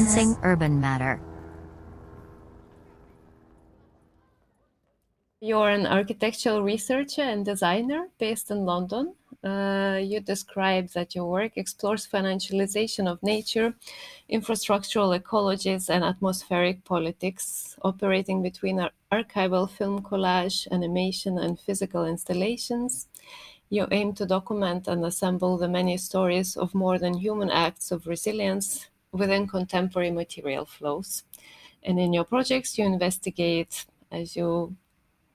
Sensing Urban Matter. You're an architectural researcher and designer based in London. Uh, you describe that your work explores financialization of nature, infrastructural ecologies, and atmospheric politics, operating between ar- archival film collage, animation, and physical installations. You aim to document and assemble the many stories of more than human acts of resilience within contemporary material flows. And in your projects, you investigate, as you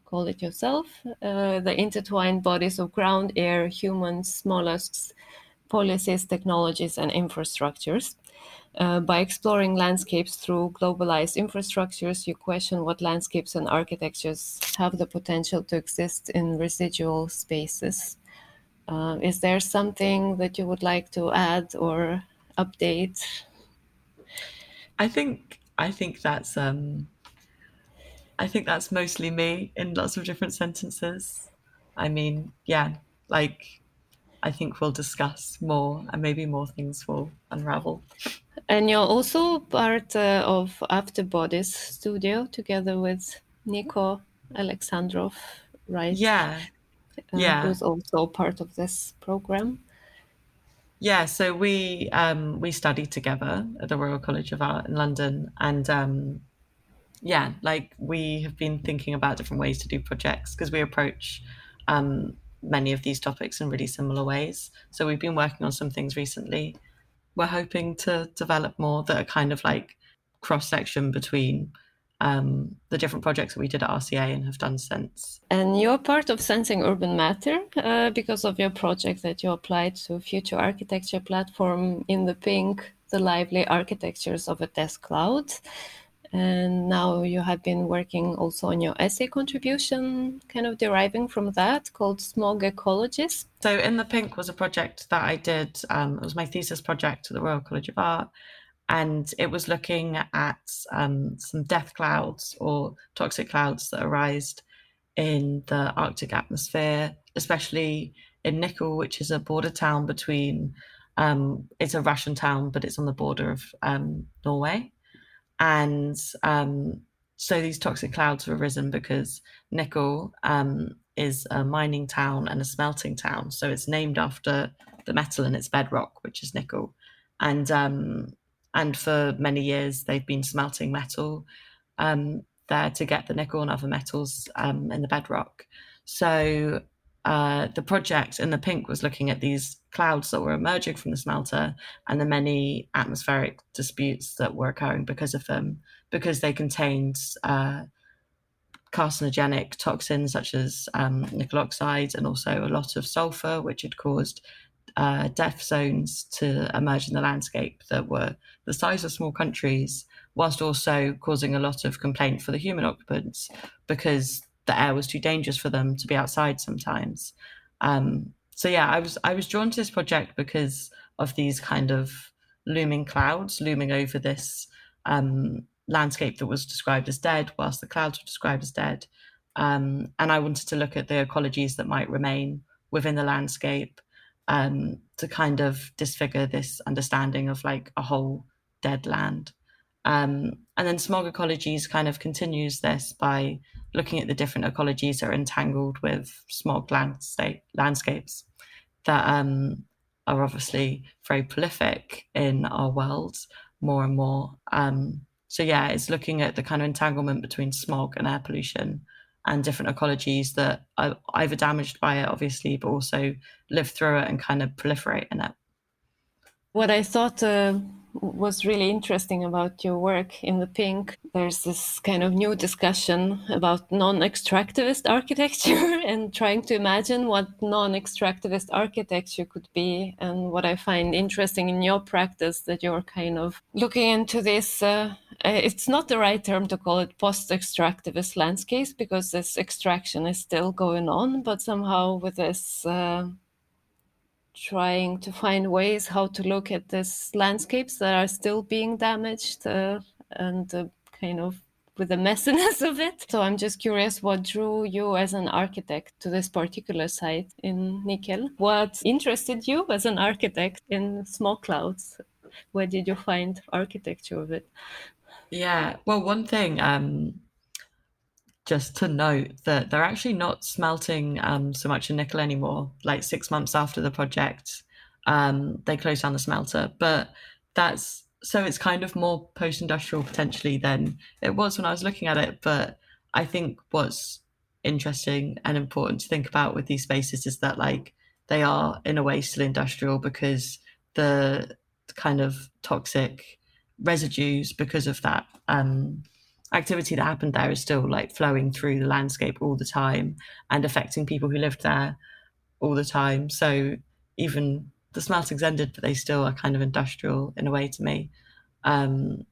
call it yourself, uh, the intertwined bodies of ground, air, humans, mollusks, policies, technologies, and infrastructures. Uh, by exploring landscapes through globalized infrastructures, you question what landscapes and architectures have the potential to exist in residual spaces. Uh, is there something that you would like to add or update? I think I think that's um, I think that's mostly me in lots of different sentences. I mean, yeah, like I think we'll discuss more and maybe more things will unravel. And you're also part uh, of Afterbodies studio together with Nico Alexandrov, right? Yeah. Uh, yeah. Who's also part of this program. Yeah, so we um, we studied together at the Royal College of Art in London, and um, yeah, like we have been thinking about different ways to do projects because we approach um, many of these topics in really similar ways. So we've been working on some things recently. We're hoping to develop more that are kind of like cross section between um, the different projects that we did at RCA and have done since. And you're part of Sensing Urban Matter uh, because of your project that you applied to Future Architecture platform in the pink, the lively architectures of a toxic cloud. And now you have been working also on your essay contribution, kind of deriving from that, called Smog Ecologies. So, In the Pink was a project that I did. Um, it was my thesis project at the Royal College of Art and it was looking at um, some death clouds or toxic clouds that arise in the Arctic atmosphere, especially in Nikel, which is a border town between. Um, it's a Russian town, but it's on the border of um, Norway, and um, so these toxic clouds have arisen because Nikel um, is a mining town and a smelting town, so it's named after the metal in its bedrock, which is nickel, and um, and for many years they've been smelting metal um, there to get the nickel and other metals um, in the bedrock. So uh, the project in the pink was looking at these clouds that were emerging from the smelter and the many atmospheric disputes that were occurring because of them, because they contained uh, carcinogenic toxins such as um, nickel oxide and also a lot of sulfur, which had caused uh, death zones to emerge in the landscape that were the size of small countries, whilst also causing a lot of complaint for the human occupants because the air was too dangerous for them to be outside sometimes. Um, so yeah, I was I was drawn to this project because of these kind of looming clouds looming over this um, landscape that was described as dead, whilst the clouds were described as dead. Um, and I wanted to look at the ecologies that might remain within the landscape um, to kind of disfigure this understanding of like a whole dead land. Um, and then smog ecologies kind of continues this by looking at the different ecologies that are entangled with smog landscape, landscapes that um, are obviously very prolific in our world more and more. Um, so yeah, it's looking at the kind of entanglement between smog and air pollution and different ecologies that are either damaged by it, obviously, but also live through it and kind of proliferate in it. What I thought uh, was really interesting about your work in the pink, there's this kind of new discussion about non extractivist architecture and trying to imagine what non extractivist architecture could be. And what I find interesting in your practice that you're kind of looking into this. Uh, it's not the right term to call it post extractivist landscapes because this extraction is still going on, but somehow with this. Uh, trying to find ways how to look at these landscapes that are still being damaged uh, and uh, kind of with the messiness of it. So I'm just curious what drew you as an architect to this particular site in Nikel? What interested you as an architect in small clouds? where did you find architecture of it? Yeah, well, one thing um, just to note that they're actually not smelting um, so much in Nikel anymore. Like six months after the project, um, they closed down the smelter. But that's so it's kind of more post industrial potentially than it was when I was looking at it. But I think what's interesting and important to think about with these spaces is that like they are in a way still industrial because the kind of toxic residues because of that um, activity that happened there is still like flowing through the landscape all the time and affecting people who lived there all the time. So even the smelting's ended, but they still are kind of industrial in a way to me. Um,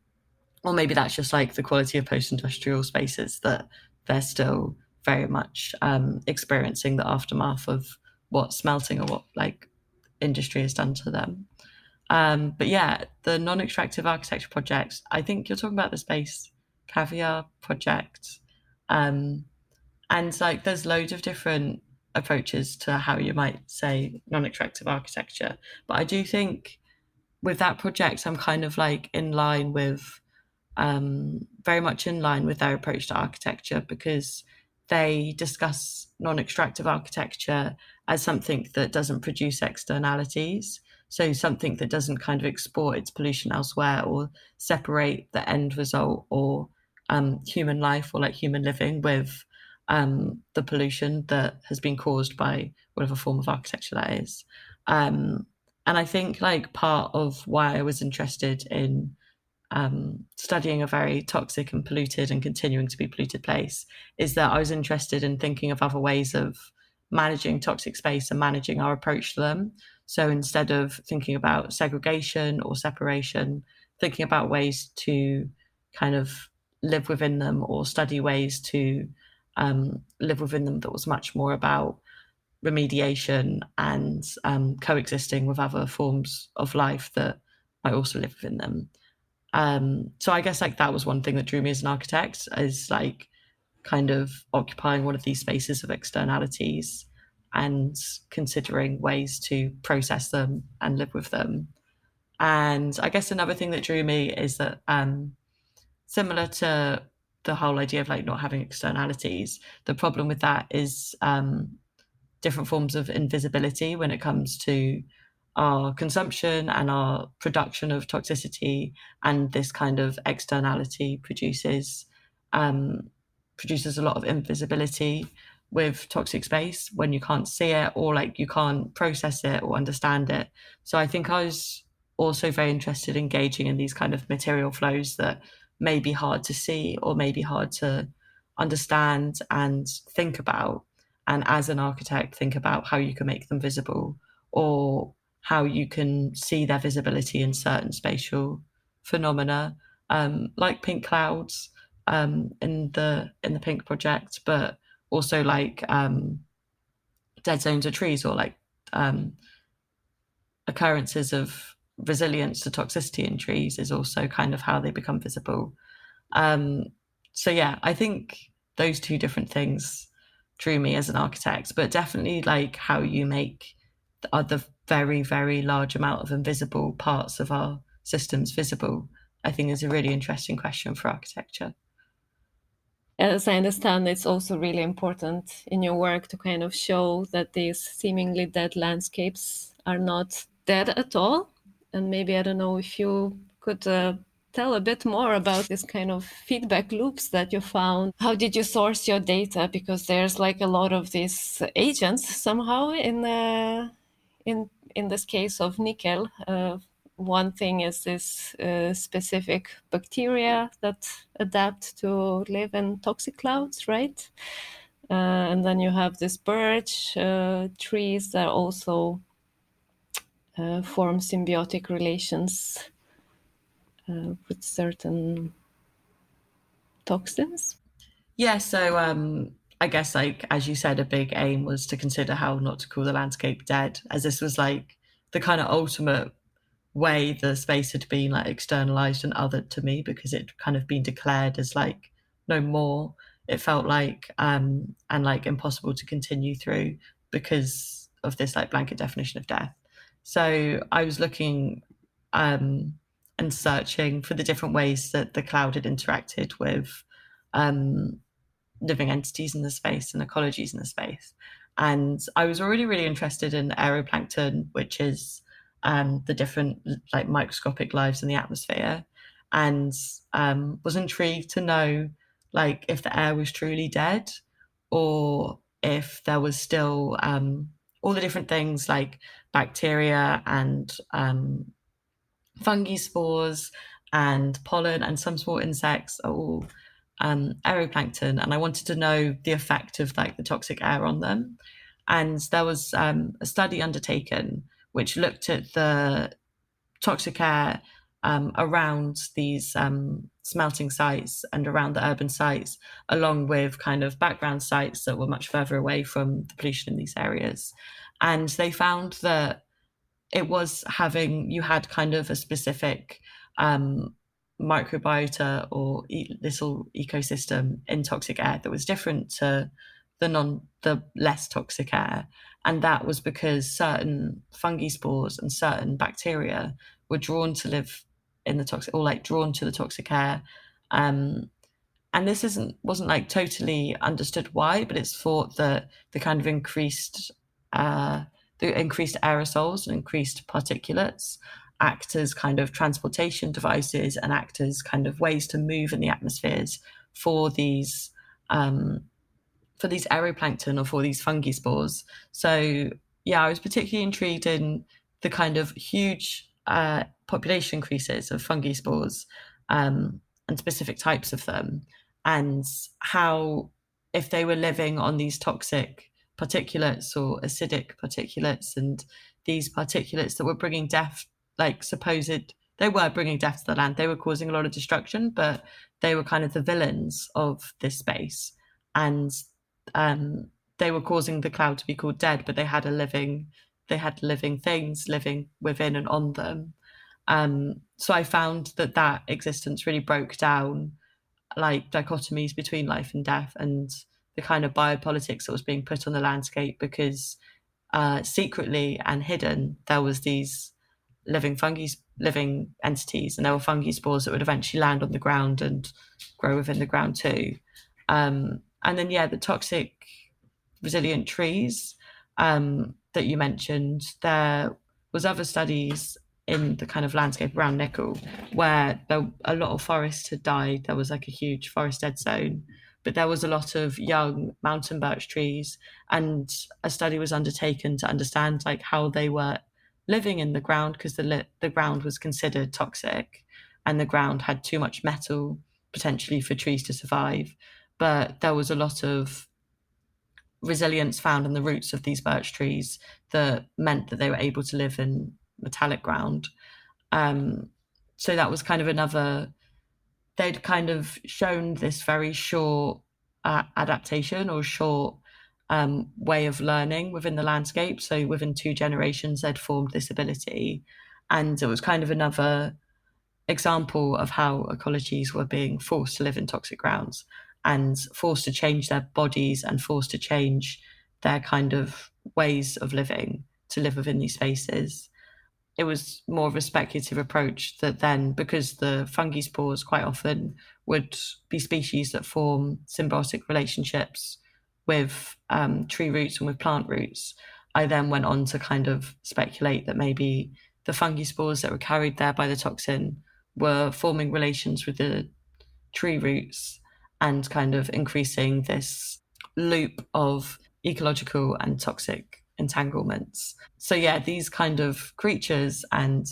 or maybe that's just like the quality of post-industrial spaces that they're still very much um, experiencing the aftermath of what smelting or what like industry has done to them. Um, but yeah, the non-extractive architecture projects. I think you're talking about the Space Caviar project, um, and like there's loads of different approaches to how you might say non-extractive architecture. But I do think with that project, I'm kind of like in line with, um, very much in line with their approach to architecture because they discuss non-extractive architecture as something that doesn't produce externalities. So something that doesn't kind of export its pollution elsewhere or separate the end result or um, human life or like human living with um, the pollution that has been caused by whatever form of architecture that is. Um, and I think like part of why I was interested in um, studying a very toxic and polluted and continuing to be polluted place is that I was interested in thinking of other ways of managing toxic space and managing our approach to them. So instead of thinking about segregation or separation, thinking about ways to kind of live within them or study ways to um, live within them that was much more about remediation and um, coexisting with other forms of life that might also live within them. Um, so I guess like that was one thing that drew me as an architect is like kind of occupying one of these spaces of externalities and considering ways to process them and live with them. And I guess another thing that drew me is that um, similar to the whole idea of like not having externalities. The problem with that is um, different forms of invisibility when it comes to our consumption and our production of toxicity, and this kind of externality produces um, produces a lot of invisibility with toxic space when you can't see it or like you can't process it or understand it. So I think I was also very interested in engaging in these kind of material flows that may be hard to see or may be hard to understand and think about. And as an architect, think about how you can make them visible or how you can see their visibility in certain spatial phenomena, um, like pink clouds um, in the in the pink project, but also like um, dead zones of trees or like um, occurrences of resilience to toxicity in trees is also kind of how they become visible. Um, so yeah, I think those two different things drew me as an architect, but definitely like how you make the other very, very large amount of invisible parts of our systems visible, I think is a really interesting question for architecture. As I understand, it's also really important in your work to kind of show that these seemingly dead landscapes are not dead at all, and maybe I don't know if you could uh, tell a bit more about this kind of feedback loops that you found. How did you source your data? Because there's like a lot of these agents somehow in uh, in in this case of Nikel. Uh, one thing is this uh, specific bacteria that adapt to live in toxic clouds, right? Uh, and then you have this birch uh, trees that also uh, form symbiotic relations uh, with certain toxins. Yeah, so um, I guess, like as you said, a big aim was to consider how not to call the landscape dead, as this was like the kind of ultimate way the space had been like externalized and othered to me because it kind of been declared as like no more. It felt like um, and like impossible to continue through because of this like blanket definition of death. So I was looking um, and searching for the different ways that the cloud had interacted with um, living entities in the space and ecologies in the space. And I was already really interested in aeroplankton, which is um, the different like microscopic lives in the atmosphere, and um, was intrigued to know like if the air was truly dead or if there was still um, all the different things like bacteria and um, fungi spores and pollen and some small insects are all um, aeroplankton, and I wanted to know the effect of like the toxic air on them. And there was um, a study undertaken which looked at the toxic air um, around these um, smelting sites and around the urban sites, along with kind of background sites that were much further away from the pollution in these areas. And they found that it was having, you had kind of a specific um, microbiota or e- little ecosystem in toxic air that was different to the non the less toxic air and that was because certain fungi spores and certain bacteria were drawn to live in the toxic or like drawn to the toxic air. Um, and this isn't wasn't like totally understood why but it's thought that the kind of increased uh, the increased aerosols and increased particulates act as kind of transportation devices and act as kind of ways to move in the atmospheres for these um, for these aeroplankton or for these fungi spores. So yeah, I was particularly intrigued in the kind of huge uh, population increases of fungi spores um, and specific types of them, and how if they were living on these toxic particulates or acidic particulates and these particulates that were bringing death like supposed they were bringing death to the land they were causing a lot of destruction but they were kind of the villains of this space and um, they were causing the cloud to be called dead but they had a living they had living things living within and on them um, so i found that that existence really broke down like dichotomies between life and death and the kind of biopolitics that was being put on the landscape because uh, secretly and hidden there was these living fungi, living entities, and there were fungi spores that would eventually land on the ground and grow within the ground too. Um, and then, yeah, the toxic resilient trees um, that you mentioned, there was other studies in the kind of landscape around Nikel where there, a lot of forest had died. There was like a huge forest dead zone, but there was a lot of young mountain birch trees, and a study was undertaken to understand like how they were living in the ground because the the ground was considered toxic, and the ground had too much metal potentially for trees to survive. But there was a lot of resilience found in the roots of these birch trees that meant that they were able to live in metallic ground. Um, so that was kind of another. They'd kind of shown this very short uh, adaptation or short um, way of learning within the landscape. So within two generations, they'd formed this ability. And it was kind of another example of how ecologies were being forced to live in toxic grounds and forced to change their bodies and forced to change their kind of ways of living to live within these spaces. It was more of a speculative approach that then, because the fungi spores quite often would be species that form symbiotic relationships with um, tree roots and with plant roots, I then went on to kind of speculate that maybe the fungi spores that were carried there by the toxin were forming relations with the tree roots and kind of increasing this loop of ecological and toxic entanglements. So, yeah, these kind of creatures and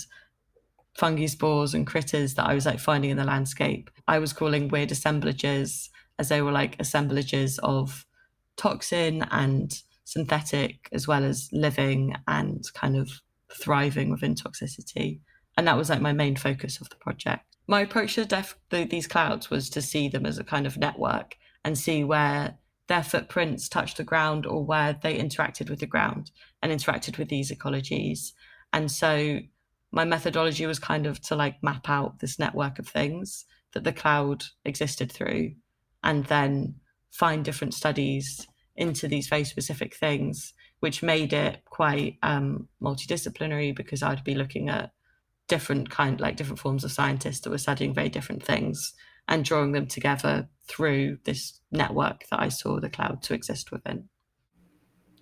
fungi spores and critters that I was like finding in the landscape, I was calling weird assemblages as they were like assemblages of toxin and synthetic as well as living and kind of thriving within toxicity and that was like my main focus of the project my approach to def- the, these clouds was to see them as a kind of network and see where their footprints touched the ground or where they interacted with the ground and interacted with these ecologies. And so my methodology was kind of to like map out this network of things that the cloud existed through and then find different studies into these very specific things, which made it quite um, multidisciplinary because I'd be looking at different kind like different forms of scientists that were studying very different things and drawing them together through this network that I saw the cloud to exist within.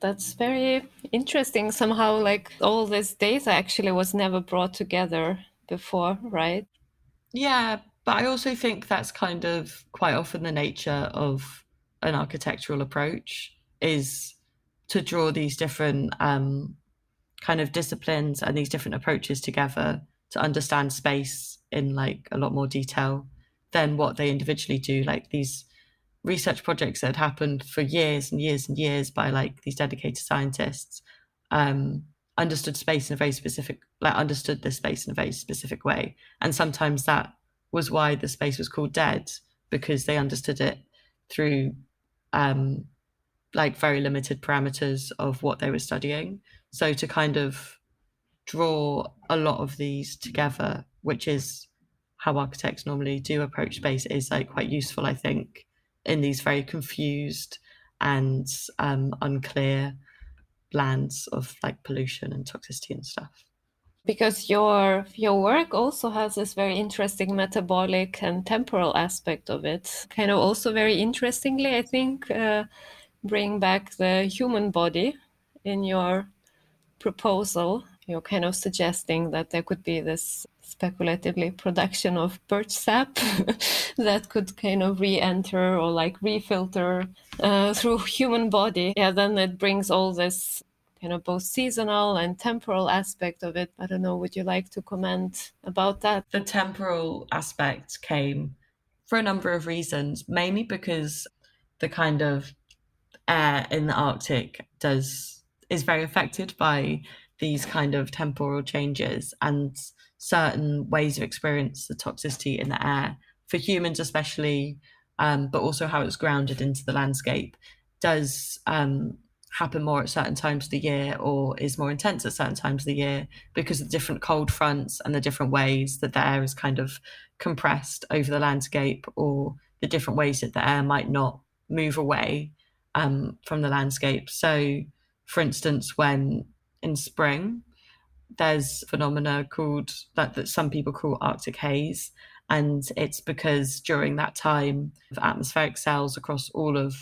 That's very interesting. Somehow, like all this data actually was never brought together before, right? Yeah, but I also think that's kind of quite often the nature of an architectural approach is to draw these different um, kind of disciplines and these different approaches together to understand space in like a lot more detail than what they individually do. Like these research projects that happened for years and years and years by like these dedicated scientists um, understood space in a very specific, like understood the space in a very specific way. And sometimes that was why the space was called dead because they understood it through um, like very limited parameters of what they were studying. So to kind of draw a lot of these together, which is how architects normally do approach space, is like quite useful, I think, in these very confused and um, unclear lands of like pollution and toxicity and stuff. Because your your work also has this very interesting metabolic and temporal aspect of it. Kind of also very interestingly i think uh, bring back the human body in your proposal you're kind of suggesting that there could be this speculatively production of birch sap that could kind of re-enter or like refilter uh, through human body yeah then it brings all this kind of both seasonal and temporal aspect of it. I don't know, would you like to comment about that? The temporal aspect came for a number of reasons, mainly because the kind of air in the Arctic does is very affected by these kind of temporal changes and certain ways of experience the toxicity in the air for humans especially um, but also how it's grounded into the landscape does um, happen more at certain times of the year or is more intense at certain times of the year because of the different cold fronts and the different ways that the air is kind of compressed over the landscape or the different ways that the air might not move away um, from the landscape. So, for instance, when in spring, there's phenomena called that, that some people call Arctic haze. And it's because during that time, atmospheric cells across all of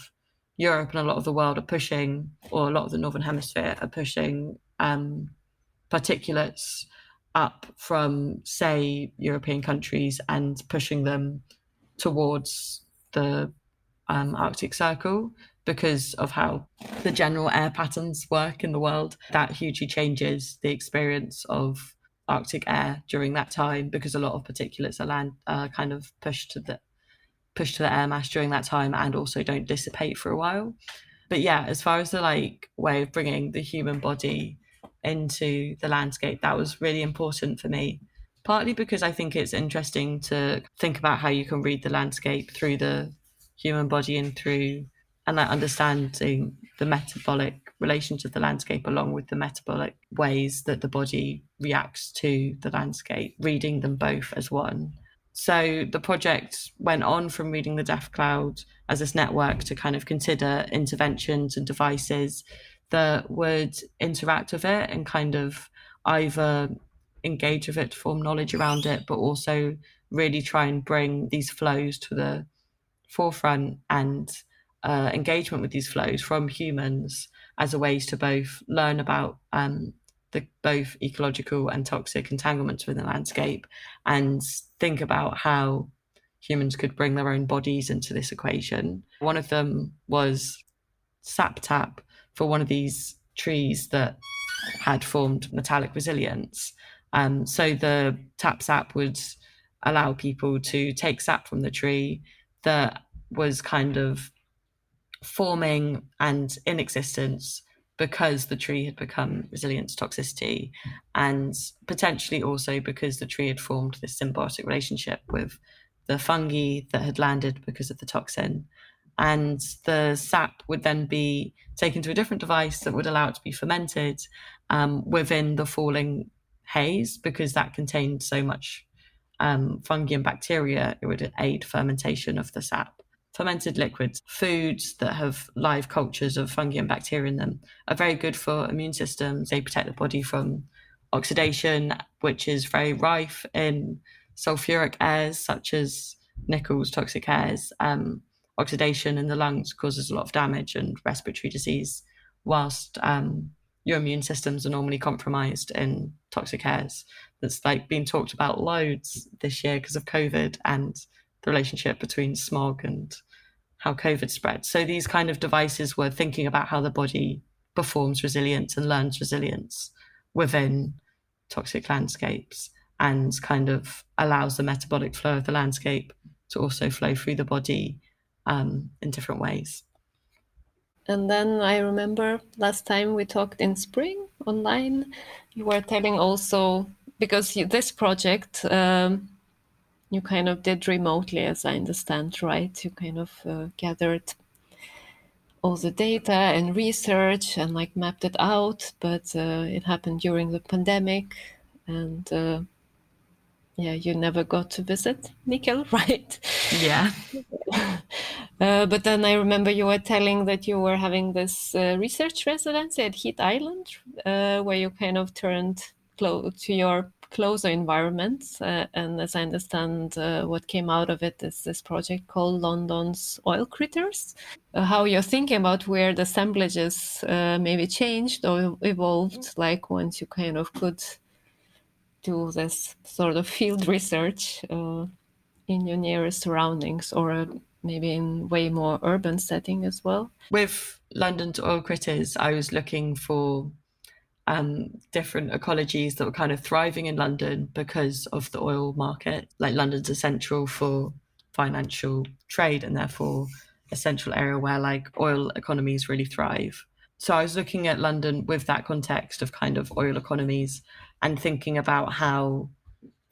Europe and a lot of the world are pushing, or a lot of the northern hemisphere are pushing um, particulates up from, say, European countries and pushing them towards the um, Arctic Circle because of how the general air patterns work in the world. That hugely changes the experience of Arctic air during that time because a lot of particulates are land uh, kind of pushed to the push to the air mass during that time and also don't dissipate for a while. But yeah, as far as the like way of bringing the human body into the landscape, that was really important for me. Partly because I think it's interesting to think about how you can read the landscape through the human body and through and like understanding the metabolic relations of the landscape along with the metabolic ways that the body reacts to the landscape, reading them both as one. So the project went on from reading the Deaf Cloud as this network to kind of consider interventions and devices that would interact with it and kind of either engage with it to form knowledge around it, but also really try and bring these flows to the forefront and uh, engagement with these flows from humans as a ways to both learn about um, the both ecological and toxic entanglements within the landscape and think about how humans could bring their own bodies into this equation. One of them was sap tap for one of these trees that had formed metallic resilience. Um, so the tap sap would allow people to take sap from the tree that was kind of forming and in existence because the tree had become resilient to toxicity and potentially also because the tree had formed this symbiotic relationship with the fungi that had landed because of the toxin. And the sap would then be taken to a different device that would allow it to be fermented um, within the falling haze because that contained so much um, fungi and bacteria, it would aid fermentation of the sap fermented liquids, foods that have live cultures of fungi and bacteria in them, are very good for immune systems. They protect the body from oxidation, which is very rife in sulfuric airs such as Nikel's, toxic airs. Um, oxidation in the lungs causes a lot of damage and respiratory disease, whilst um, your immune systems are normally compromised in toxic airs. That's like been talked about loads this year because of COVID and the relationship between smog and how COVID spread. So these kind of devices were thinking about how the body performs resilience and learns resilience within toxic landscapes and kind of allows the metabolic flow of the landscape to also flow through the body um, in different ways. And then I remember last time we talked in spring online, you were telling also because this project um, you kind of did remotely, as I understand, right? You kind of uh, gathered all the data and research and like mapped it out, but uh, it happened during the pandemic, and uh, yeah, you never got to visit Nikel, right? Yeah. uh, but then I remember you were telling that you were having this uh, research residency at Heat Island, uh, where you kind of turned close to your closer environments. Uh, and as I understand, uh, what came out of it is this project called London's Oil Critters. Uh, how you're thinking about where the assemblages maybe changed or evolved, like once you kind of could do this sort of field research uh, in your nearest surroundings or uh, maybe in way more urban setting as well with london's oil critters i was looking for um, different ecologies that were kind of thriving in london because of the oil market. Like london's essential for financial trade and therefore a central area where like oil economies really thrive. So I was looking at London with that context of kind of oil economies and thinking about how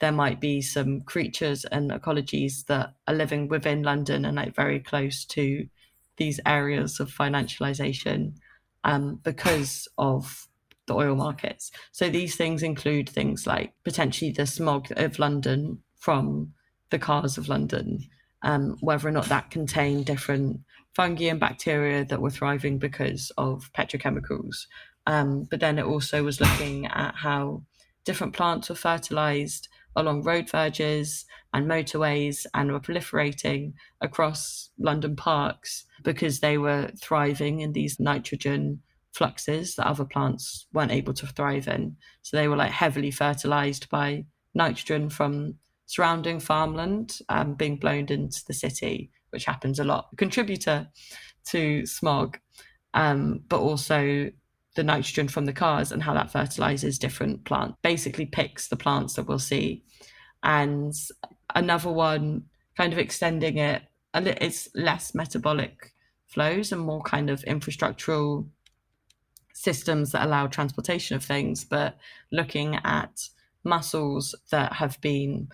there might be some creatures and ecologies that are living within London and like very close to these areas of financialization um, because of the oil markets. So these things include things like potentially the smog of London from the cars of London, um, whether or not that contained different fungi and bacteria that were thriving because of petrochemicals. Um, but then it also was looking at how different plants were fertilized along road verges and motorways and were proliferating across London parks because they were thriving in these nitrogen fluxes that other plants weren't able to thrive in. So they were like heavily fertilized by nitrogen from surrounding farmland um, being blown into the city, which happens a lot. A contributor to smog, um, but also the nitrogen from the cars and how that fertilizes different plants. Basically, picks the plants that we'll see. And another one, kind of extending it, it's less metabolic flows and more kind of infrastructural systems that allow transportation of things, but looking at mussels that have been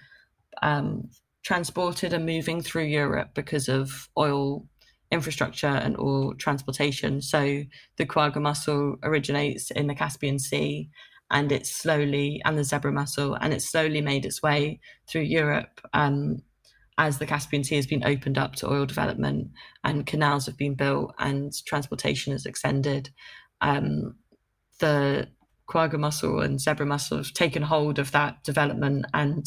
um, transported and moving through Europe because of oil infrastructure and oil transportation. So the quagga mussel originates in the Caspian Sea and it's slowly, and the zebra mussel, and it's slowly made its way through Europe um, as the Caspian Sea has been opened up to oil development and canals have been built and transportation has extended. Um, the quagga mussel and zebra mussel have taken hold of that development and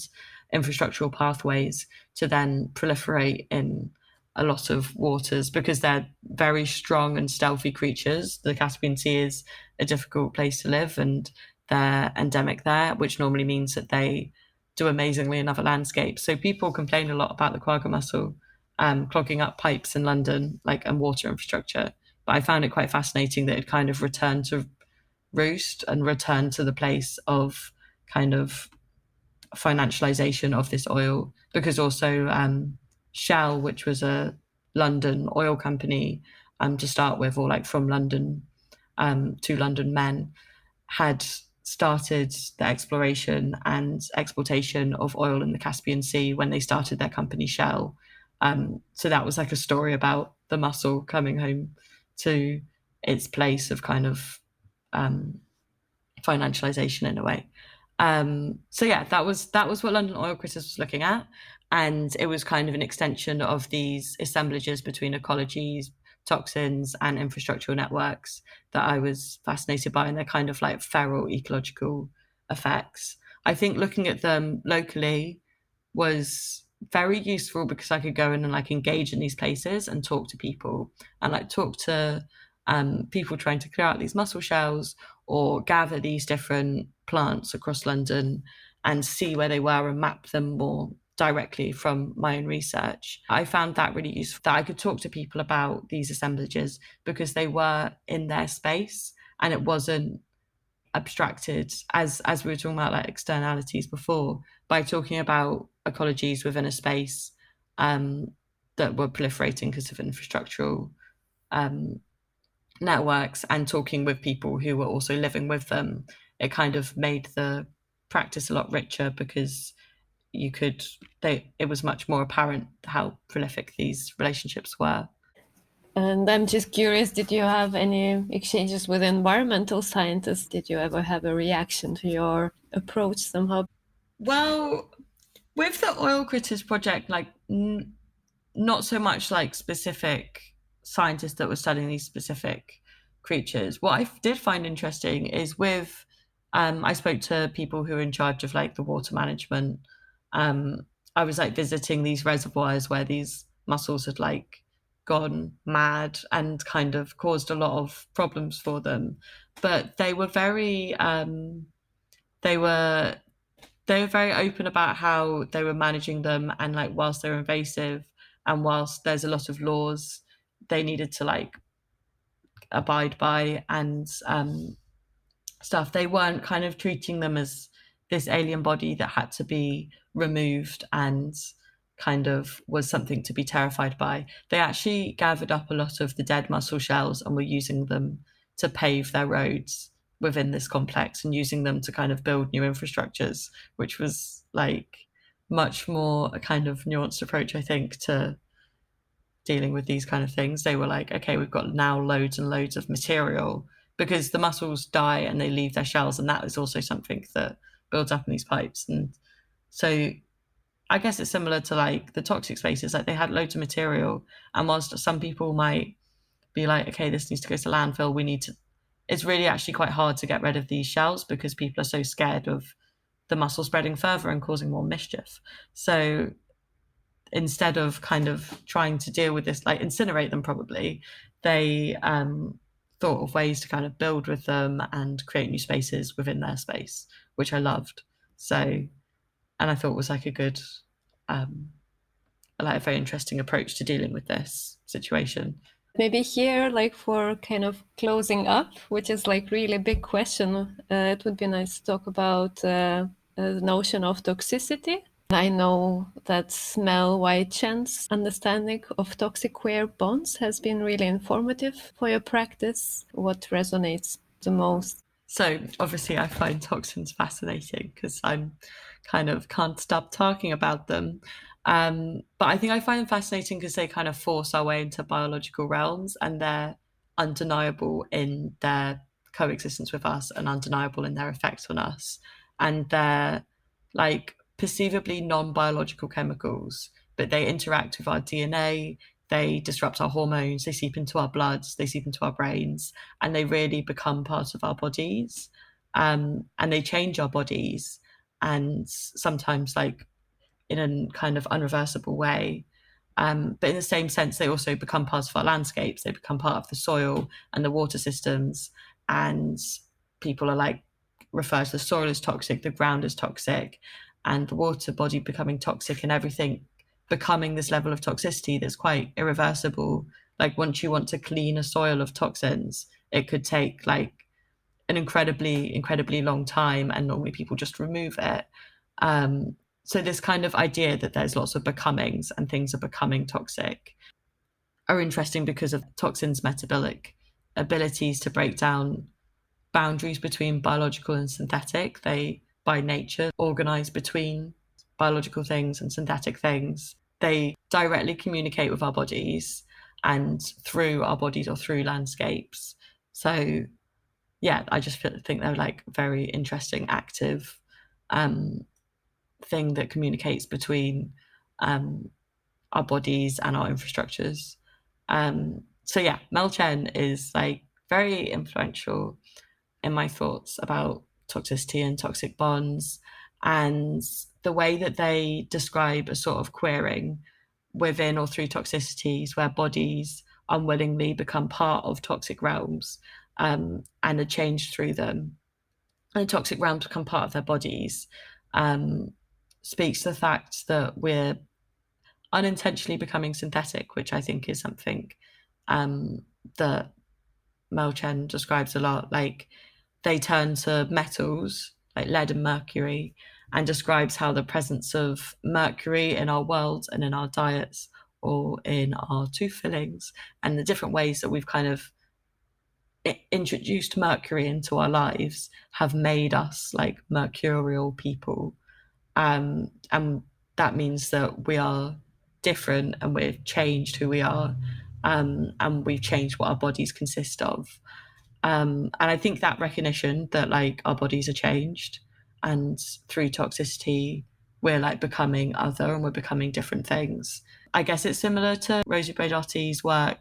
infrastructural pathways to then proliferate in a lot of waters because they're very strong and stealthy creatures. The Caspian Sea is a difficult place to live and they're endemic there, which normally means that they do amazingly in other landscapes. So people complain a lot about the quagga mussel um, clogging up pipes in London, like and water infrastructure. But I found it quite fascinating that it kind of returned to roost and returned to the place of kind of financialization of this oil because also um, Shell, which was a London oil company um, to start with, or like from London um, to London men, had started the exploration and exploitation of oil in the Caspian Sea when they started their company Shell. Um, so that was like a story about the mussel coming home to its place of kind of um, financialization in a way. Um, so yeah, that was that was what London Oil Critters was looking at, and it was kind of an extension of these assemblages between ecologies, toxins, and infrastructural networks that I was fascinated by, and they're kind of like feral ecological effects. I think looking at them locally was very useful because I could go in and like engage in these places and talk to people and like talk to um, people trying to clear out these mussel shells or gather these different plants across London and see where they were and map them more directly from my own research. I found that really useful that I could talk to people about these assemblages because they were in their space and it wasn't abstracted as as we were talking about like externalities before by talking about ecologies within a space um, that were proliferating because of infrastructural um, networks and talking with people who were also living with them it kind of made the practice a lot richer because you could they it was much more apparent how prolific these relationships were. And i'm just curious did you have any exchanges with environmental scientists? Did you ever have a reaction to your approach somehow? Well with the oil critters project like n- not so much like specific scientists that were studying these specific creatures what i did find interesting is with um, i spoke to people who are in charge of like the water management um, I was like visiting these reservoirs where these mussels had like gone mad and kind of caused a lot of problems for them. But they were very, um, they were, they were very open about how they were managing them and like whilst they're invasive and whilst there's a lot of laws they needed to like abide by and um, stuff, they weren't kind of treating them as this alien body that had to be removed and kind of was something to be terrified by. They actually gathered up a lot of the dead mussel shells and were using them to pave their roads within this complex and using them to kind of build new infrastructures, which was like much more a kind of nuanced approach, I think, to dealing with these kind of things. They were like, okay, we've got now loads and loads of material because the mussels die and they leave their shells, and that is also something that builds up in these pipes. And so I guess it's similar to like the toxic spaces. Like they had loads of material, and whilst some people might be like, okay, this needs to go to landfill, we need to. It's really actually quite hard to get rid of these shells because people are so scared of the mussel spreading further and causing more mischief. So instead of kind of trying to deal with this, like incinerate them, probably they um, thought of ways to kind of build with them and create new spaces within their space, which I loved. So, and I thought was like a good, um, like a very interesting approach to dealing with this situation. Maybe here, like for kind of closing up, which is like really big question, uh, it would be nice to talk about uh, the notion of toxicity I know that Mel Y. Chen's understanding of toxic queer bonds has been really informative for your practice. What resonates the most? So, obviously, I find toxins fascinating because I'm kind of can't stop talking about them. Um, but I think I find them fascinating because they kind of force our way into biological realms and they're undeniable in their coexistence with us and undeniable in their effects on us. And they're like perceivably non biological chemicals, but they interact with our DNA, they disrupt our hormones, they seep into our bloods, they seep into our brains, and they really become part of our bodies. Um, and they change our bodies, and sometimes, like, in a kind of unreversible way. Um, but in the same sense, they also become part of our landscapes. They become part of the soil and the water systems. And people are like, refer to the soil as toxic, the ground as toxic and the water body becoming toxic and everything becoming this level of toxicity that's quite irreversible. Like once you want to clean a soil of toxins, it could take like an incredibly, incredibly long time, and normally people just remove it. Um, so this kind of idea that there's lots of becomings and things are becoming toxic are interesting because of toxins' metabolic abilities to break down boundaries between biological and synthetic. They by nature organize between biological things and synthetic things. They directly communicate with our bodies and through our bodies or through landscapes. So, yeah, I just feel, think they're like very interesting, active um, thing that communicates between um, our bodies and our infrastructures. Um, so yeah, Mel Chen is like very influential in my thoughts about toxicity and toxic bonds, and the way that they describe a sort of queering within or through toxicities where bodies unwillingly become part of toxic realms um, and are changed through them. And toxic realms become part of their bodies um, speaks to the fact that we're unintentionally becoming synthetic, which I think is something um, that Mel Chen describes a lot. Like they turn to metals like lead and mercury and describes how the presence of mercury in our world and in our diets or in our tooth fillings and the different ways that we've kind of introduced mercury into our lives have made us like mercurial people um, and that means that we are different and we've changed who we are um, and we've changed what our bodies consist of. Um, and i think that recognition that like our bodies are changed and through toxicity we're like becoming other and we're becoming different things. I guess it's similar to Rosi Braidotti's work.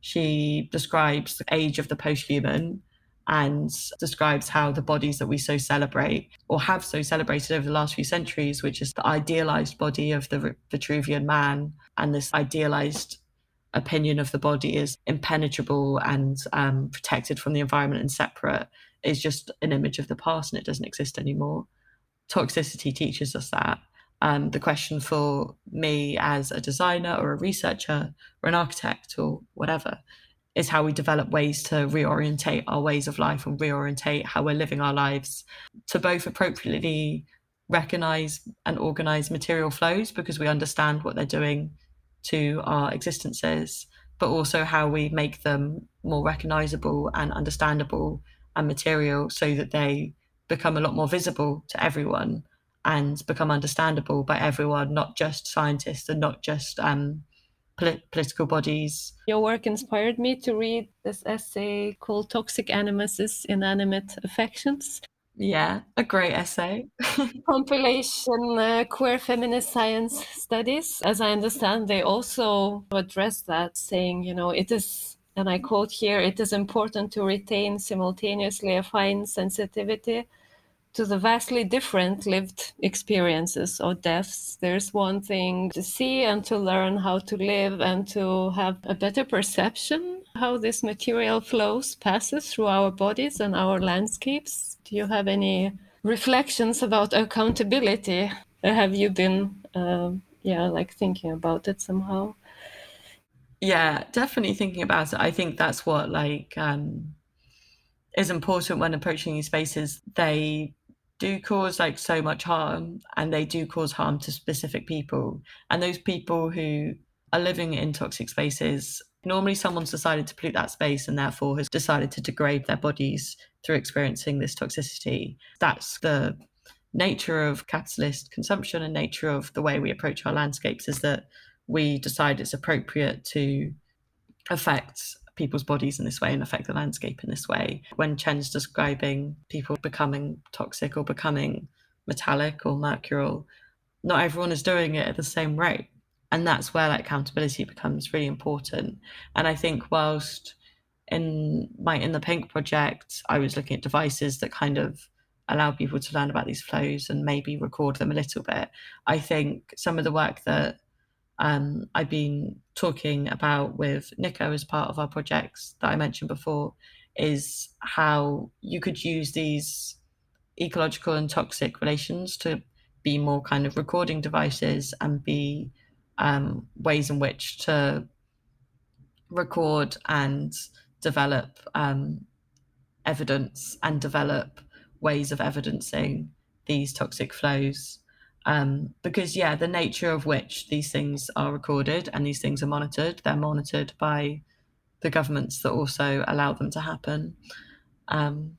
She describes the age of the post-human and describes how the bodies that we so celebrate or have so celebrated over the last few centuries, which is the idealized body of the Vitruvian man and this idealized opinion of the body is impenetrable and um, protected from the environment and separate, is just an image of the past and it doesn't exist anymore. Toxicity teaches us that. Um, the question for me as a designer or a researcher or an architect or whatever is how we develop ways to reorientate our ways of life and reorientate how we're living our lives to both appropriately recognize and organize material flows because we understand what they're doing to our existences, but also how we make them more recognizable and understandable and material so that they become a lot more visible to everyone and become understandable by everyone, not just scientists and not just um, political bodies. Your work inspired me to read this essay called Toxic Animacies Inanimate Affections. Yeah, a great essay. Compilation uh, Queer Feminist Science Studies. As I understand, they also address that, saying, you know, it is, and I quote here, it is important to retain simultaneously a fine sensitivity to the vastly different lived experiences or deaths. There's one thing to see and to learn how to live and to have a better perception how this material flows, passes through our bodies and our landscapes. Do you have any reflections about accountability? Have you been, uh, yeah, like thinking about it somehow? Yeah, definitely thinking about it. I think that's what like um, is important when approaching these spaces. They do cause like so much harm and they do cause harm to specific people. And those people who are living in toxic spaces normally someone's decided to pollute that space and therefore has decided to degrade their bodies through experiencing this toxicity. That's the nature of capitalist consumption and nature of the way we approach our landscapes is that we decide it's appropriate to affect people's bodies in this way and affect the landscape in this way. When Chen's describing people becoming toxic or becoming metallic or mercurial, not everyone is doing it at the same rate. And that's where like accountability becomes really important. And I think whilst in my in the pink project, I was looking at devices that kind of allow people to learn about these flows and maybe record them a little bit. I think some of the work that um, I've been talking about with Nico as part of our projects that I mentioned before is how you could use these ecological and toxic relations to be more kind of recording devices and be um, ways in which to record and develop um, evidence and develop ways of evidencing these toxic flows um, because yeah the nature of which these things are recorded and these things are monitored they're monitored by the governments that also allow them to happen um,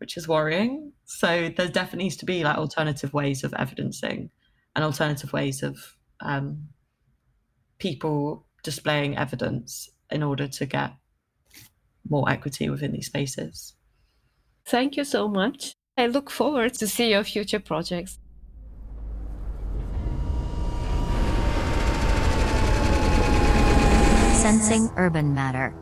which is worrying. So there definitely needs to be like alternative ways of evidencing and alternative ways of um, people displaying evidence in order to get more equity within these spaces. Thank you so much. I look forward to see your future projects Sensing Urban Matter